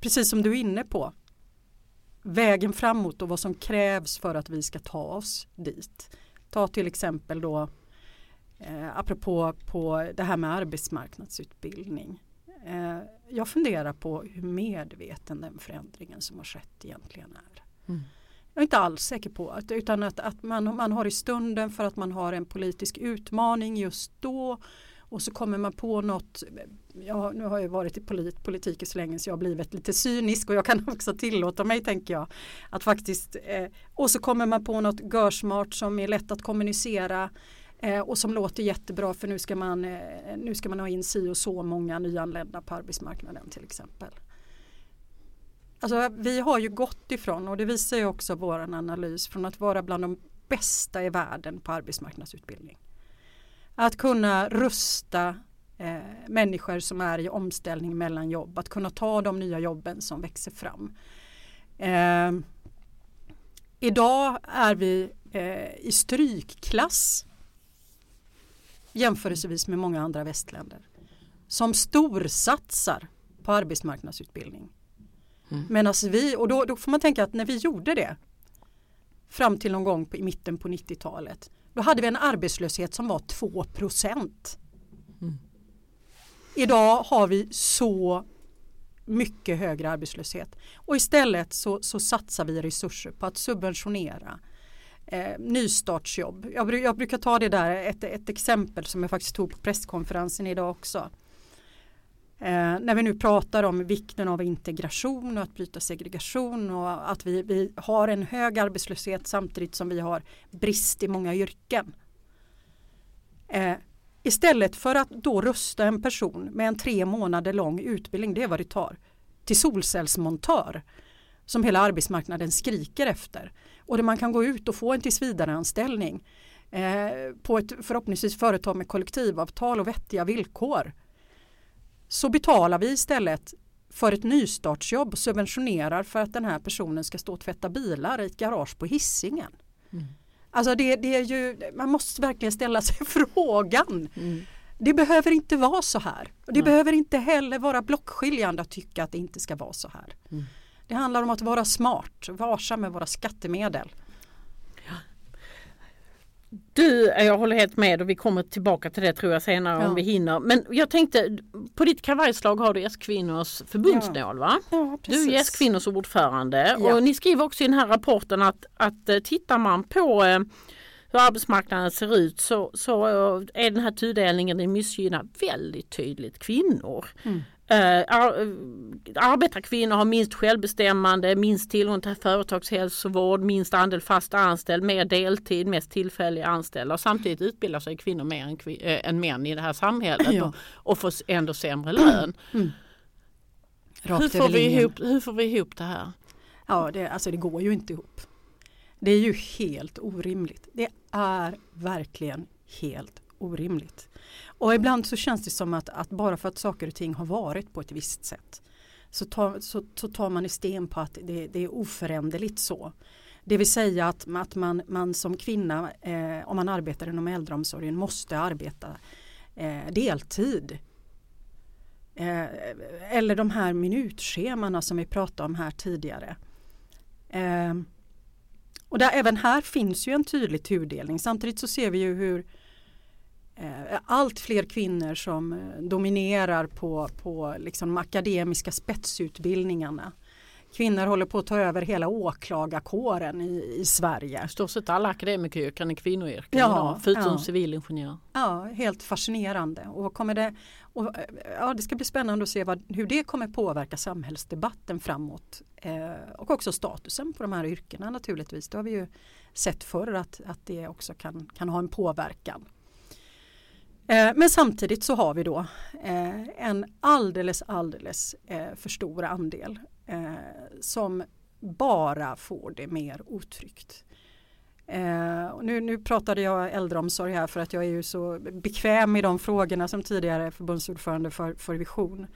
Speaker 1: precis som du är inne på, vägen framåt och vad som krävs för att vi ska ta oss dit. Ta till exempel då eh, apropå på det här med arbetsmarknadsutbildning. Eh, jag funderar på hur medveten den förändringen som har skett egentligen är. Mm. Jag är inte alls säker på att, utan att, att man, man har i stunden för att man har en politisk utmaning just då och så kommer man på något, jag, nu har jag varit i polit, politiken så länge så jag har blivit lite cynisk och jag kan [laughs] också tillåta mig tänker jag att faktiskt eh, och så kommer man på något görsmart som är lätt att kommunicera eh, och som låter jättebra för nu ska man, eh, nu ska man ha in si och så många nyanlända på arbetsmarknaden till exempel. Alltså, vi har ju gått ifrån, och det visar ju också vår analys, från att vara bland de bästa i världen på arbetsmarknadsutbildning. Att kunna rusta eh, människor som är i omställning mellan jobb, att kunna ta de nya jobben som växer fram. Eh, idag är vi eh, i strykklass jämförelsevis med många andra västländer som storsatsar på arbetsmarknadsutbildning. Mm. Medan vi, och då, då, får man tänka att när vi gjorde det fram till någon gång på, i mitten på 90-talet då hade vi en arbetslöshet som var 2 procent. Idag har vi så mycket högre arbetslöshet och istället så, så satsar vi resurser på att subventionera eh, nystartsjobb. Jag, jag, brukar ta det där, ett, ett exempel som jag faktiskt tog på presskonferensen idag också. Eh, när vi nu pratar om vikten av integration och att bryta segregation och att vi, vi har en hög arbetslöshet samtidigt som vi har brist i många yrken. Eh, istället för att då rusta en person med en tre månader lång utbildning, det är vad det tar, till solcellsmontör som hela arbetsmarknaden skriker efter och där man kan gå ut och få en tillsvidareanställning eh, på ett förhoppningsvis företag med kollektivavtal och vettiga villkor så betalar vi istället för ett nystartsjobb och subventionerar för att den här personen ska stå och tvätta bilar i ett garage på hissingen. Mm. Alltså det, det, är ju, man måste verkligen ställa sig [laughs] frågan. Mm. Det behöver inte vara så här. Och det Nej. behöver inte heller vara blockskiljande att tycka att det inte ska vara så här. Mm. Det handlar om att vara smart, varsam med våra skattemedel.
Speaker 2: Du, jag håller helt med och vi kommer tillbaka till det tror jag senare ja. om vi hinner. Men jag tänkte, på ditt kavajslag har du S-kvinnors förbundsnål va?
Speaker 1: Ja,
Speaker 2: du är S-kvinnors ordförande och ni skriver också i den här rapporten att, att eh, tittar man på eh, hur arbetsmarknaden ser ut så, så är den här tudelningen, den missgynnar väldigt tydligt kvinnor. Mm. Uh, arbetarkvinnor har minst självbestämmande, minst tillgång till företagshälsovård, minst andel fast anställd, mer deltid, mest tillfälliga anställda och samtidigt utbildar sig kvinnor mer än, äh, än män i det här samhället ja. och, och får ändå sämre lön. [clears throat] Mm. Hur, får vi ihop, hur får vi ihop det här?
Speaker 1: Ja, det, alltså det går ju inte ihop. Det är ju helt orimligt. Det är verkligen helt orimligt. Och ibland så känns det som att, att bara för att saker och ting har varit på ett visst sätt så tar, så, så tar man i sten på att det, det är oföränderligt så. Det vill säga att, att man, man som kvinna, eh, om man arbetar inom äldreomsorgen, måste arbeta eh, deltid. Eh, eller de här minutschemana som vi pratade om här tidigare. Eh, och där, även här finns ju en tydlig tudelning. Samtidigt så ser vi ju hur eh, allt fler kvinnor som eh, dominerar på, på liksom de akademiska spetsutbildningarna. Kvinnor håller på att ta över hela åklagarkåren i, i Sverige.
Speaker 2: I stort sett alla akademikeryrken är kvinnoyrken
Speaker 1: Ja,
Speaker 2: idag, förutom
Speaker 1: ja.
Speaker 2: civilingenjör.
Speaker 1: Ja, helt fascinerande. Och kommer det, och, eh, ja, det ska bli spännande att se vad, hur det kommer påverka samhällsdebatten framåt. Eh, och också statusen på de här yrkena naturligtvis. Det har vi ju sett förr att, att det också kan, kan ha en påverkan. Eh, men samtidigt så har vi då eh, en alldeles alldeles eh, för stor andel eh, som bara får det mer otryggt. Eh, nu, nu pratade jag äldreomsorg här för att jag är ju så bekväm i de frågorna som tidigare förbundsordförande för, för Vision.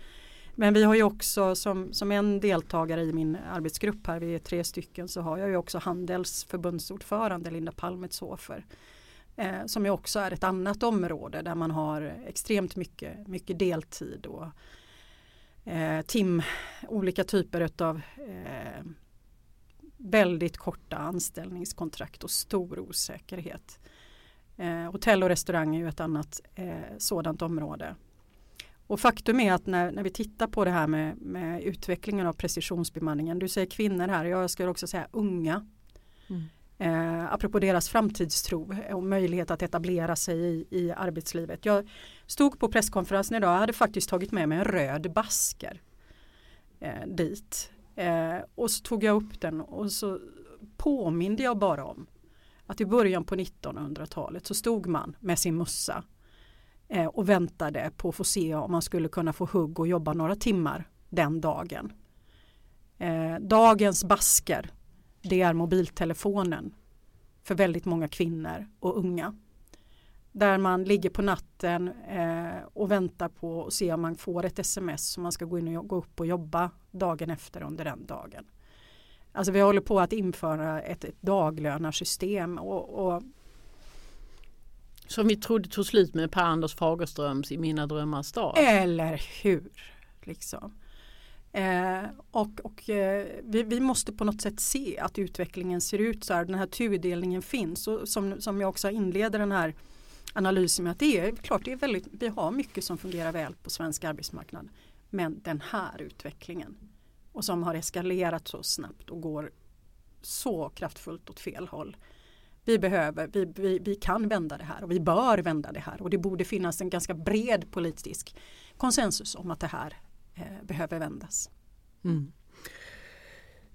Speaker 1: Men vi har ju också som, som en deltagare i min arbetsgrupp här, vi är tre stycken, så har jag ju också Handels förbundsordförande Linda Palmetshofer. Eh, som ju också är ett annat område där man har extremt mycket, mycket deltid och eh, tim, olika typer av eh, väldigt korta anställningskontrakt och stor osäkerhet. Eh, hotell och restaurang är ju ett annat eh, sådant område. Och faktum är att när, när vi tittar på det här med, med utvecklingen av precisionsbemanningen, du säger kvinnor här, jag skulle också säga unga.
Speaker 2: Mm.
Speaker 1: Eh, apropå deras framtidstro och möjlighet att etablera sig i, i arbetslivet. Jag stod på presskonferensen idag och hade faktiskt tagit med mig en röd basker eh, dit. Eh, och så tog jag upp den och så påminde jag bara om att i början på 1900-talet så stod man med sin mussa eh, och väntade på att få se om man skulle kunna få hugg och jobba några timmar den dagen. Eh, dagens basker det är mobiltelefonen för väldigt många kvinnor och unga. Där man ligger på natten eh, och väntar på att se om man får ett sms som man ska gå in och gå upp och jobba dagen efter under den dagen. Alltså vi håller på att införa ett, ett daglönarsystem och, och
Speaker 2: Som vi trodde tog slut med Per-Anders Fagerströms I mina drömmars stad.
Speaker 1: Eller hur? Liksom. Eh, och och eh, vi, vi måste på något sätt se att utvecklingen ser ut så här. Den här tudelningen finns. Och som, som jag också inleder den här analysen med att det är klart det är väldigt, vi har mycket som fungerar väl på svensk arbetsmarknad. Men den här utvecklingen och som har eskalerat så snabbt och går så kraftfullt åt fel håll. Vi behöver, vi, vi, vi kan vända det här och vi bör vända det här och det borde finnas en ganska bred politisk konsensus om att det här eh, behöver vändas.
Speaker 2: Mm.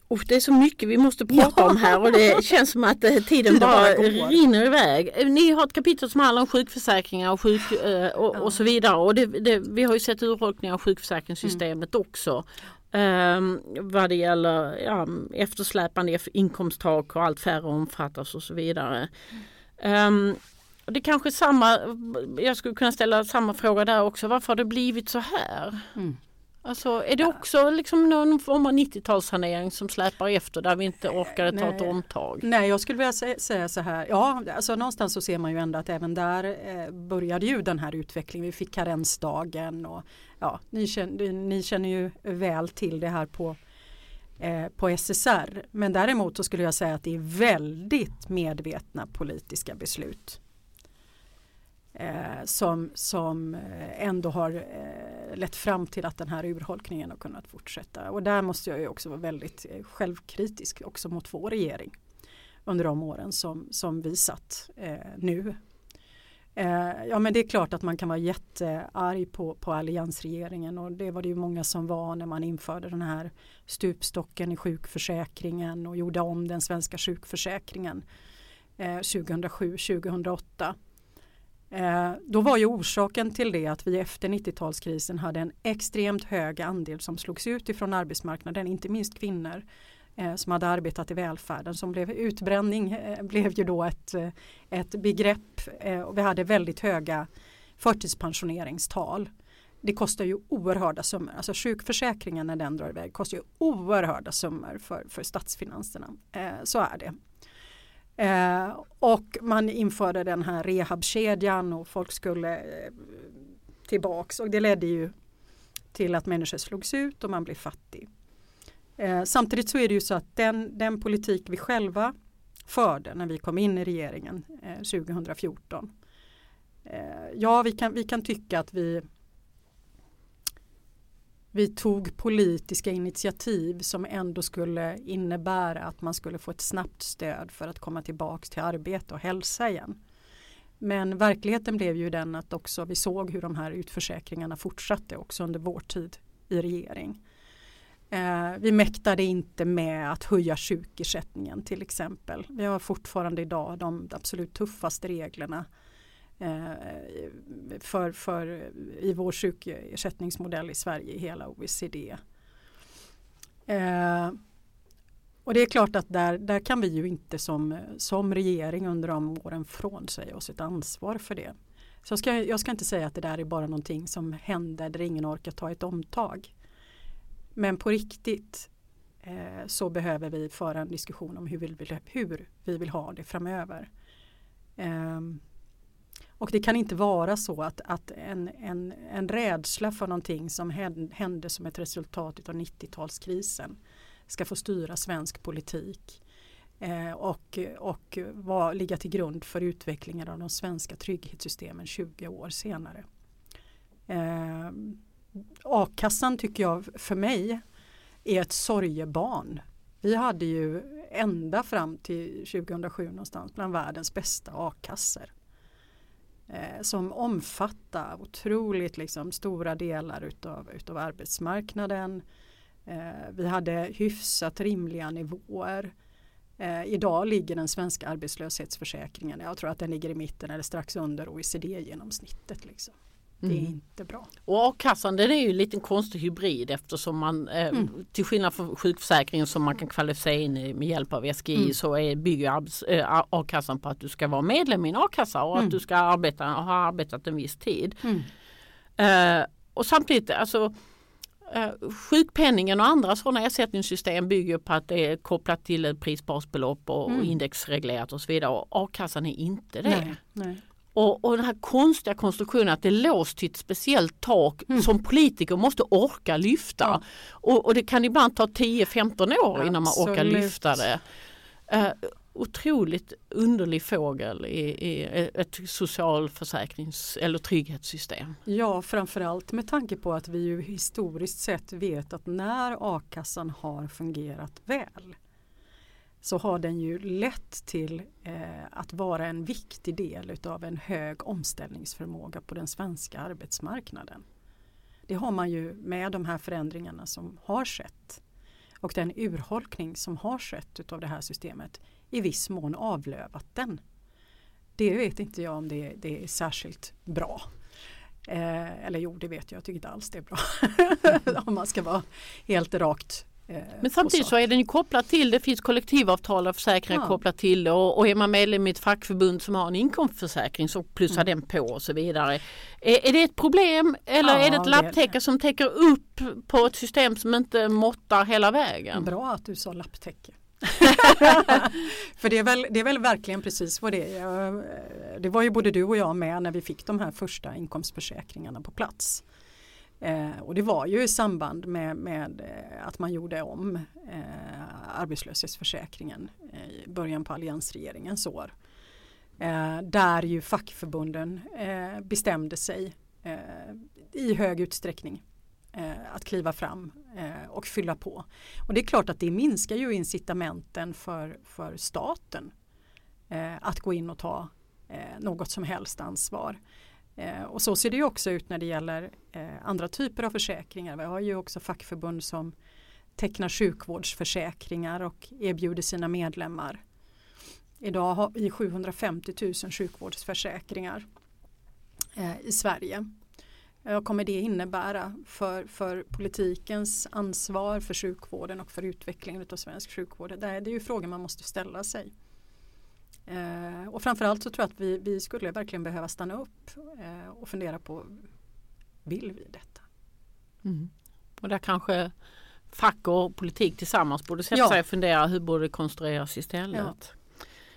Speaker 2: Uff, det är så mycket vi måste prata
Speaker 1: Ja.
Speaker 2: om här och det känns som att eh, tiden
Speaker 1: Tiden
Speaker 2: bara
Speaker 1: bara
Speaker 2: rinner iväg. Eh, Ni har ett kapitel som handlar om sjukförsäkringar och, sjuk, eh, och, och så vidare. Och det, det, vi har ju sett urholkningar av sjukförsäkringssystemet
Speaker 1: Mm.
Speaker 2: också. Um, vad det gäller ja, eftersläpande inkomsttak och allt färre omfattas och så vidare. Och det är kanske samma, jag skulle kunna ställa samma fråga där också. Varför har det blivit så här?
Speaker 1: Mm.
Speaker 2: Alltså, är det också liksom någon form av 90-talssanering som släpar efter där vi inte orkade ta ett omtag?
Speaker 1: Nej, jag skulle vilja sä- säga så här. Ja, alltså någonstans så ser man ju ändå att även där eh, började ju den här utvecklingen. Vi fick karensdagen och ja, ni känner, ni känner ju väl till det här på eh, på SSR. Men däremot så skulle jag säga att det är väldigt medvetna politiska beslut. Eh, som, som eh, ändå har eh, lett fram till att den här urholkningen har kunnat fortsätta. Och där måste jag ju också vara väldigt eh, självkritisk också mot vår regering under de åren som, som vi satt eh, nu. Eh, ja men det är klart att man kan vara jättearg på, på alliansregeringen och det var det ju många som var när man införde den här stupstocken i sjukförsäkringen och gjorde om den svenska sjukförsäkringen eh, 2007-2008. Eh, då var ju orsaken till det att vi efter 90-talskrisen hade en extremt hög andel som slogs ut ifrån arbetsmarknaden, inte minst kvinnor eh, som hade arbetat i välfärden som blev utbränning eh, blev ju då ett, eh, ett begrepp eh, och vi hade väldigt höga förtidspensioneringstal. Det kostar ju oerhörda summor, alltså sjukförsäkringen när den drar iväg kostar ju oerhörda summor för, för statsfinanserna. Eh, så är det. Eh, och man införde den här rehabkedjan och folk skulle eh, tillbaks och det ledde ju till att människor slogs ut och man blev fattig. Eh, samtidigt så är det ju så att den, den politik vi själva förde när vi kom in i regeringen eh, 2014. Eh, ja, vi kan, vi kan tycka att vi vi tog politiska initiativ som ändå skulle innebära att man skulle få ett snabbt stöd för att komma tillbaks till arbete och hälsa igen. Men verkligheten blev ju den att också vi såg hur de här utförsäkringarna fortsatte också under vår tid i regering. Eh, vi mäktade inte med att höja sjukersättningen till exempel. Vi har fortfarande idag de absolut tuffaste reglerna Eh, för, för, i vår sjukersättningsmodell i Sverige i hela OECD. Eh, och det är klart att där, där kan vi ju inte som, som regering under de åren frånsäga oss ett ansvar för det. Så jag ska, jag ska inte säga att det där är bara någonting som händer där ingen orkar ta ett omtag. Men på riktigt eh, så behöver vi föra en diskussion om hur vi vill, hur vi vill ha det framöver. Eh, och det kan inte vara så att, att en, en, en rädsla för någonting som hände som ett resultat av 90-talskrisen ska få styra svensk politik eh, och, och var, ligga till grund för utvecklingen av de svenska trygghetssystemen 20 år senare. Eh, a-kassan tycker jag för mig är ett sorgebarn. Vi hade ju ända fram till 2007 någonstans bland världens bästa a-kassor. Eh, som omfattar otroligt liksom, stora delar utav, utav arbetsmarknaden. Eh, vi hade hyfsat rimliga nivåer. Eh, idag ligger den svenska arbetslöshetsförsäkringen, jag tror att den ligger i mitten eller strax under OECD-genomsnittet. Liksom. Det är mm. inte bra.
Speaker 2: Och a-kassan den är ju en liten konstig hybrid eftersom man eh, mm. till skillnad från sjukförsäkringen som man kan kvalificera in i med hjälp av SGI mm. så är, bygger arbets, äh, a-kassan på att du ska vara medlem i en a-kassa och mm. att du ska arbeta, ha arbetat en viss tid. Uh, och samtidigt alltså Uh, sjukpenningen och andra sådana ersättningssystem bygger på att det är kopplat till ett prisbasbelopp och, mm. indexreglerat och så vidare. Och a-kassan är inte det.
Speaker 1: Nej, nej.
Speaker 2: Och, och den här konstiga konstruktionen att det är låst till ett speciellt tak mm. som politiker måste orka lyfta. Ja. Och, och, det kan ibland ta 10-15 år innan man orkar lyfta det. Uh, otroligt underlig fågel i, i ett socialförsäkrings eller trygghetssystem.
Speaker 1: Ja, framförallt med tanke på att vi ju historiskt sett vet att när a-kassan har fungerat väl så har den ju lett till eh, att vara en viktig del utav en hög omställningsförmåga på den svenska arbetsmarknaden. Det har man ju med de här förändringarna som har skett och den urholkning som har skett utav det här systemet i viss mån avlövat den. Det vet inte jag om det, det är särskilt bra. Eh, eller jo, det vet jag, jag tycker inte alls det är bra. [laughs] om man ska vara helt rakt
Speaker 2: men samtidigt så är den ju kopplad till, det finns kollektivavtal och försäkringar ja. kopplat till det och, och är man medlem i ett fackförbund som har en inkomstförsäkring så plussar mm. den på och så vidare. Är, är det ett problem eller ja, är det ett lapptäcke som täcker upp på ett system som inte måttar hela vägen?
Speaker 1: Bra att du sa lapptäcke. [laughs] [laughs] För det är, väl, det är väl verkligen precis vad det är. Det var ju både du och jag med när vi fick de här första inkomstförsäkringarna på plats. Eh, och det var ju i samband med, med eh, att man gjorde om eh, arbetslöshetsförsäkringen eh, i början på alliansregeringens år. Eh, där ju fackförbunden eh, bestämde sig eh, i hög utsträckning att kliva fram och fylla på. Och det är klart att det minskar ju incitamenten för, för staten att gå in och ta något som helst ansvar. Eh, och så ser det också ut när det gäller eh, andra typer av försäkringar. Vi har ju också fackförbund som tecknar sjukvårdsförsäkringar och erbjuder sina medlemmar. Idag har vi 750 000 sjukvårdsförsäkringar eh, i Sverige. Eh, Vad kommer det innebära för, för politikens ansvar för sjukvården och för utvecklingen av svensk sjukvård? Det är, det är ju frågor man måste ställa sig. Eh, och framförallt så tror jag att vi, vi skulle verkligen behöva stanna upp eh, och fundera på vill vi detta?
Speaker 2: Mm. Och där kanske fack och politik tillsammans borde sätta
Speaker 1: Ja.
Speaker 2: sig och fundera hur borde det konstrueras istället.
Speaker 1: Ja.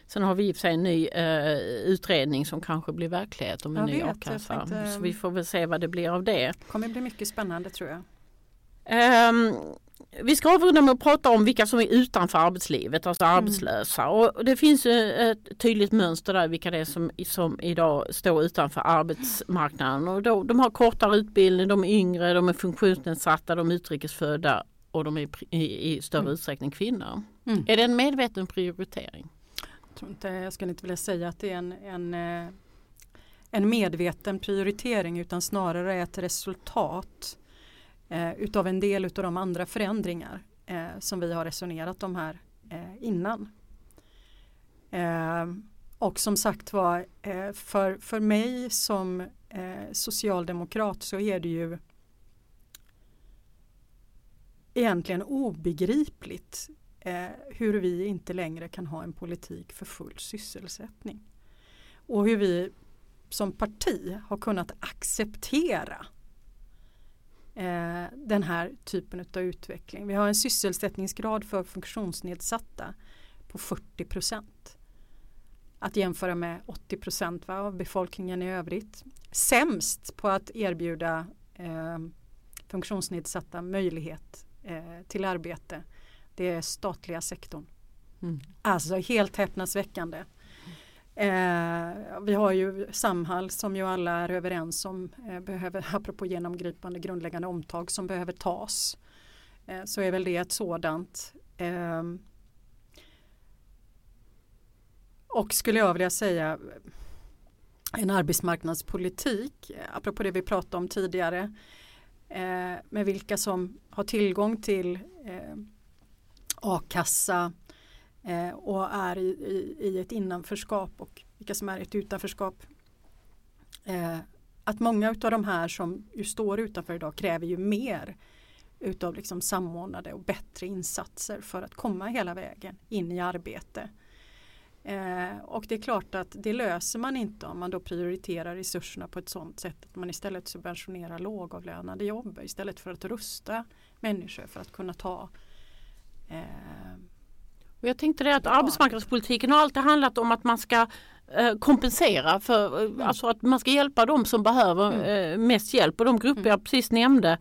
Speaker 2: Sen har vi i och för sig en ny eh, utredning som kanske blir verklighet om en
Speaker 1: Jag
Speaker 2: ny
Speaker 1: vet,
Speaker 2: a-kassa.
Speaker 1: tänkte-
Speaker 2: Så vi får väl se vad det blir av det.
Speaker 1: kommer bli mycket spännande tror jag.
Speaker 2: Ehm, vi ska avrunda med att prata om vilka som är utanför arbetslivet, alltså
Speaker 1: Mm.
Speaker 2: arbetslösa. Och det finns ju ett tydligt mönster där vilka det är som, som idag står utanför arbetsmarknaden. Och då, de har kortare utbildning, de är yngre, de är funktionsnedsatta, de är utrikesfödda och de är i, i större utsträckning kvinnor.
Speaker 1: Mm.
Speaker 2: Är det en medveten prioritering?
Speaker 1: Jag, tror inte, jag skulle inte vilja säga att det är en, en, eh, en medveten prioritering utan snarare ett resultat eh, utav en del utav de andra förändringar eh, som vi har resonerat om här eh, innan. Eh, och som sagt var, eh, för, för mig som eh, socialdemokrat så är det ju egentligen obegripligt eh, hur vi inte längre kan ha en politik för full sysselsättning. Och hur vi som parti har kunnat acceptera eh, den här typen av utveckling. Vi har en sysselsättningsgrad för funktionsnedsatta på 40 procent. Att jämföra med 80 procent av befolkningen i övrigt. Sämst på att erbjuda eh, funktionsnedsatta möjlighet eh, till arbete det är statliga sektorn.
Speaker 2: Mm.
Speaker 1: Alltså helt häpnadsväckande. Eh, vi har ju Samhall som ju alla är överens om eh, behöver, apropå genomgripande grundläggande omtag som behöver tas. Eh, så är väl det ett sådant. Eh, och skulle jag vilja säga en arbetsmarknadspolitik, eh, apropå det vi pratade om tidigare, eh, med vilka som har tillgång till eh, a-kassa eh, och är i, i, i ett innanförskap och vilka som är i ett utanförskap. Eh, att många av de här som ju står utanför idag kräver ju mer utav liksom samordnade och bättre insatser för att komma hela vägen in i arbete. Eh, och det är klart att det löser man inte om man då prioriterar resurserna på ett sådant sätt att man istället subventionerar lågavlönade jobb istället för att rusta människor för att kunna ta eh,
Speaker 2: jag tänkte det att
Speaker 1: Ja.
Speaker 2: arbetsmarknadspolitiken har alltid handlat om att man ska eh, kompensera för, eh, alltså att man ska hjälpa de som behöver eh, mest hjälp och de grupper jag precis nämnde.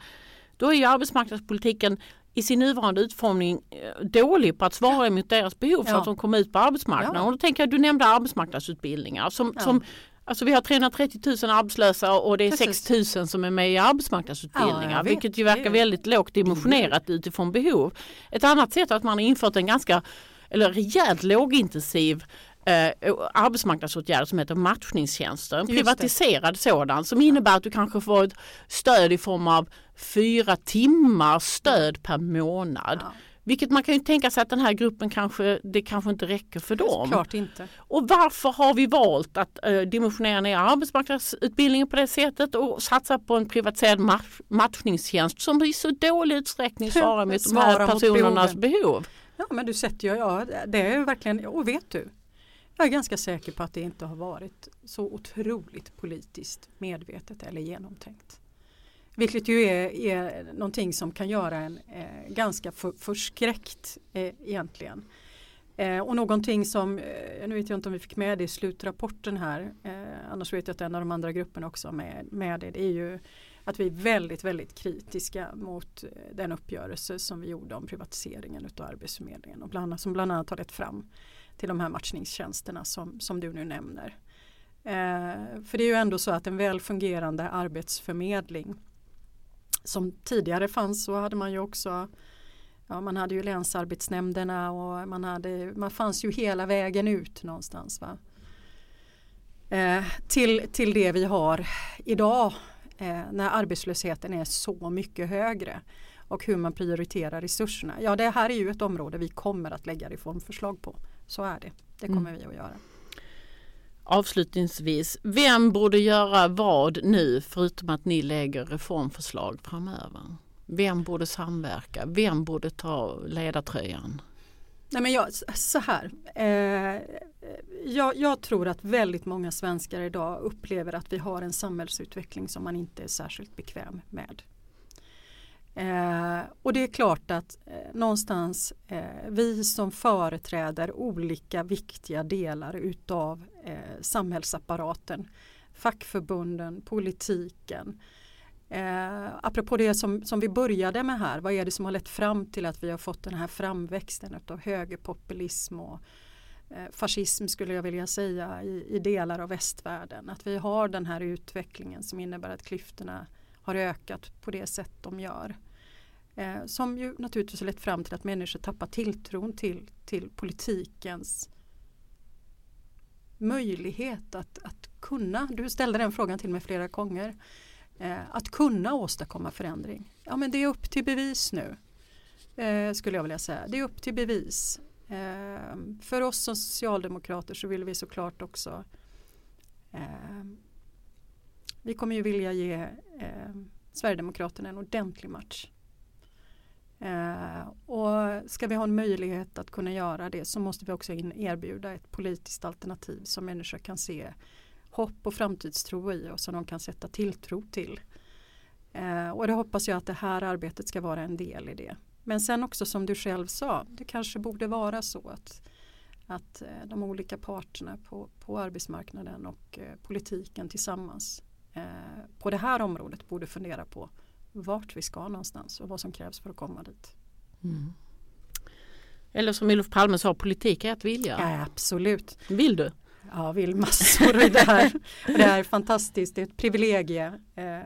Speaker 2: Då är ju arbetsmarknadspolitiken i sin nuvarande utformning dålig på att svara emot deras behov så
Speaker 1: Ja.
Speaker 2: att de kommer ut på arbetsmarknaden.
Speaker 1: Ja.
Speaker 2: Och då tänker jag, du nämnde arbetsmarknadsutbildningar som,
Speaker 1: Ja.
Speaker 2: som Alltså vi har 330 000 arbetslösa och det är
Speaker 1: Precis.
Speaker 2: 6 000 som är med i arbetsmarknadsutbildningar.
Speaker 1: Ja, vet.
Speaker 2: vilket ju verkar väldigt lågt dimensionerat utifrån behov. Ett annat sätt är att man har infört en ganska eller rejält lågintensiv eh, arbetsmarknadsåtgärder som heter matchningstjänster. En privatiserad sådan som innebär att du kanske får ett stöd i form av fyra timmars stöd per månad.
Speaker 1: Ja.
Speaker 2: Vilket man kan ju tänka sig att den här gruppen kanske, det kanske inte räcker för dem.
Speaker 1: Klart inte.
Speaker 2: Och varför har vi valt att eh, dimensionera ner arbetsmarknadsutbildningen på det sättet och satsa på en privatiserad match, matchningstjänst som i så dålig utsträckning [laughs] svarar mot de här personernas behov?
Speaker 1: Ja men du sätter ju, ja det är verkligen, och vet du, jag är ganska säker på att det inte har varit så otroligt politiskt medvetet eller genomtänkt. Vilket ju är, är någonting som kan göra en eh, ganska för, förskräckt eh, egentligen. Eh, och någonting som, eh, nu vet jag inte om vi fick med det i slutrapporten här, eh, annars vet jag att en av de andra grupperna också har med, med det, det är ju att vi är väldigt, väldigt kritiska mot eh, den uppgörelse som vi gjorde om privatiseringen utav Arbetsförmedlingen och bland annat, som bland annat har lett fram till de här matchningstjänsterna som, som du nu nämner. Eh, för det är ju ändå så att en väl fungerande arbetsförmedling som tidigare fanns så hade man ju också Ja, man hade ju länsarbetsnämnderna och man, hade, man fanns ju hela vägen ut någonstans. Va? Eh, till, till det vi har idag eh, när arbetslösheten är så mycket högre och hur man prioriterar resurserna. Ja, det här är ju ett område vi kommer att lägga reformförslag på. Så är det. Det kommer vi att göra.
Speaker 2: Avslutningsvis, vem borde göra vad nu förutom att ni lägger reformförslag framöver? Vem borde samverka? Vem borde ta ledartröjan?
Speaker 1: Nej men jag, så här. Eh, jag, jag, tror att väldigt många svenskar idag upplever att vi har en samhällsutveckling som man inte är särskilt bekväm med. Eh, och det är klart att eh, någonstans eh, vi som företräder olika viktiga delar utav eh, samhällsapparaten, fackförbunden, politiken, Eh, apropå det som, som vi började med här, vad är det som har lett fram till att vi har fått den här framväxten av högerpopulism och eh, fascism skulle jag vilja säga i, i, delar av västvärlden. Att vi har den här utvecklingen som innebär att klyftorna har ökat på det sätt de gör. Eh, som ju naturligtvis har lett fram till att människor tappar tilltron till, till politikens möjlighet att, att kunna, du ställde den frågan till mig flera gånger, eh, att kunna åstadkomma förändring. Ja men det är upp till bevis nu, eh, skulle jag vilja säga. Det är upp till bevis. Eh, för oss som socialdemokrater så vill vi såklart också eh, vi kommer ju vilja ge eh, Sverigedemokraterna en ordentlig match. Eh, och ska vi ha en möjlighet att kunna göra det så måste vi också erbjuda ett politiskt alternativ som människor kan se hopp och framtidstro i och som de kan sätta tilltro till. Eh, och det hoppas jag att det här arbetet ska vara en del i det. Men sen också som du själv sa, det kanske borde vara så att, att eh, de olika parterna på, på arbetsmarknaden och eh, politiken tillsammans eh, på det här området borde fundera på vart vi ska någonstans och vad som krävs för att komma dit. Mm.
Speaker 2: Eller som Olof Palme sa, politik är att vilja.
Speaker 1: Ja, absolut.
Speaker 2: Vill du?
Speaker 1: Ja, vill massor i det här. det är fantastiskt, det är ett privilegie eh,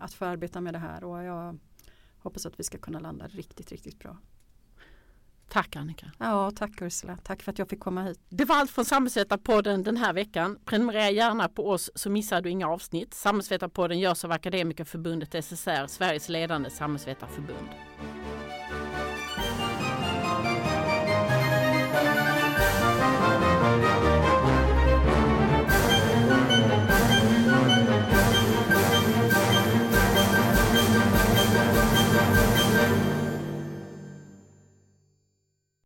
Speaker 1: att få arbeta med det här och jag hoppas att vi ska kunna landa riktigt, riktigt bra.
Speaker 2: Tack Annika.
Speaker 1: Ja, tack Ursula. Tack för att jag fick komma hit.
Speaker 2: Det var allt från Samhällsvetarpodden den här veckan. Prenumerera gärna på oss så missar du inga avsnitt. Samhällsvetarpodden görs av Akademikerförbundet SSR, Sveriges ledande samhällsvetarförbund.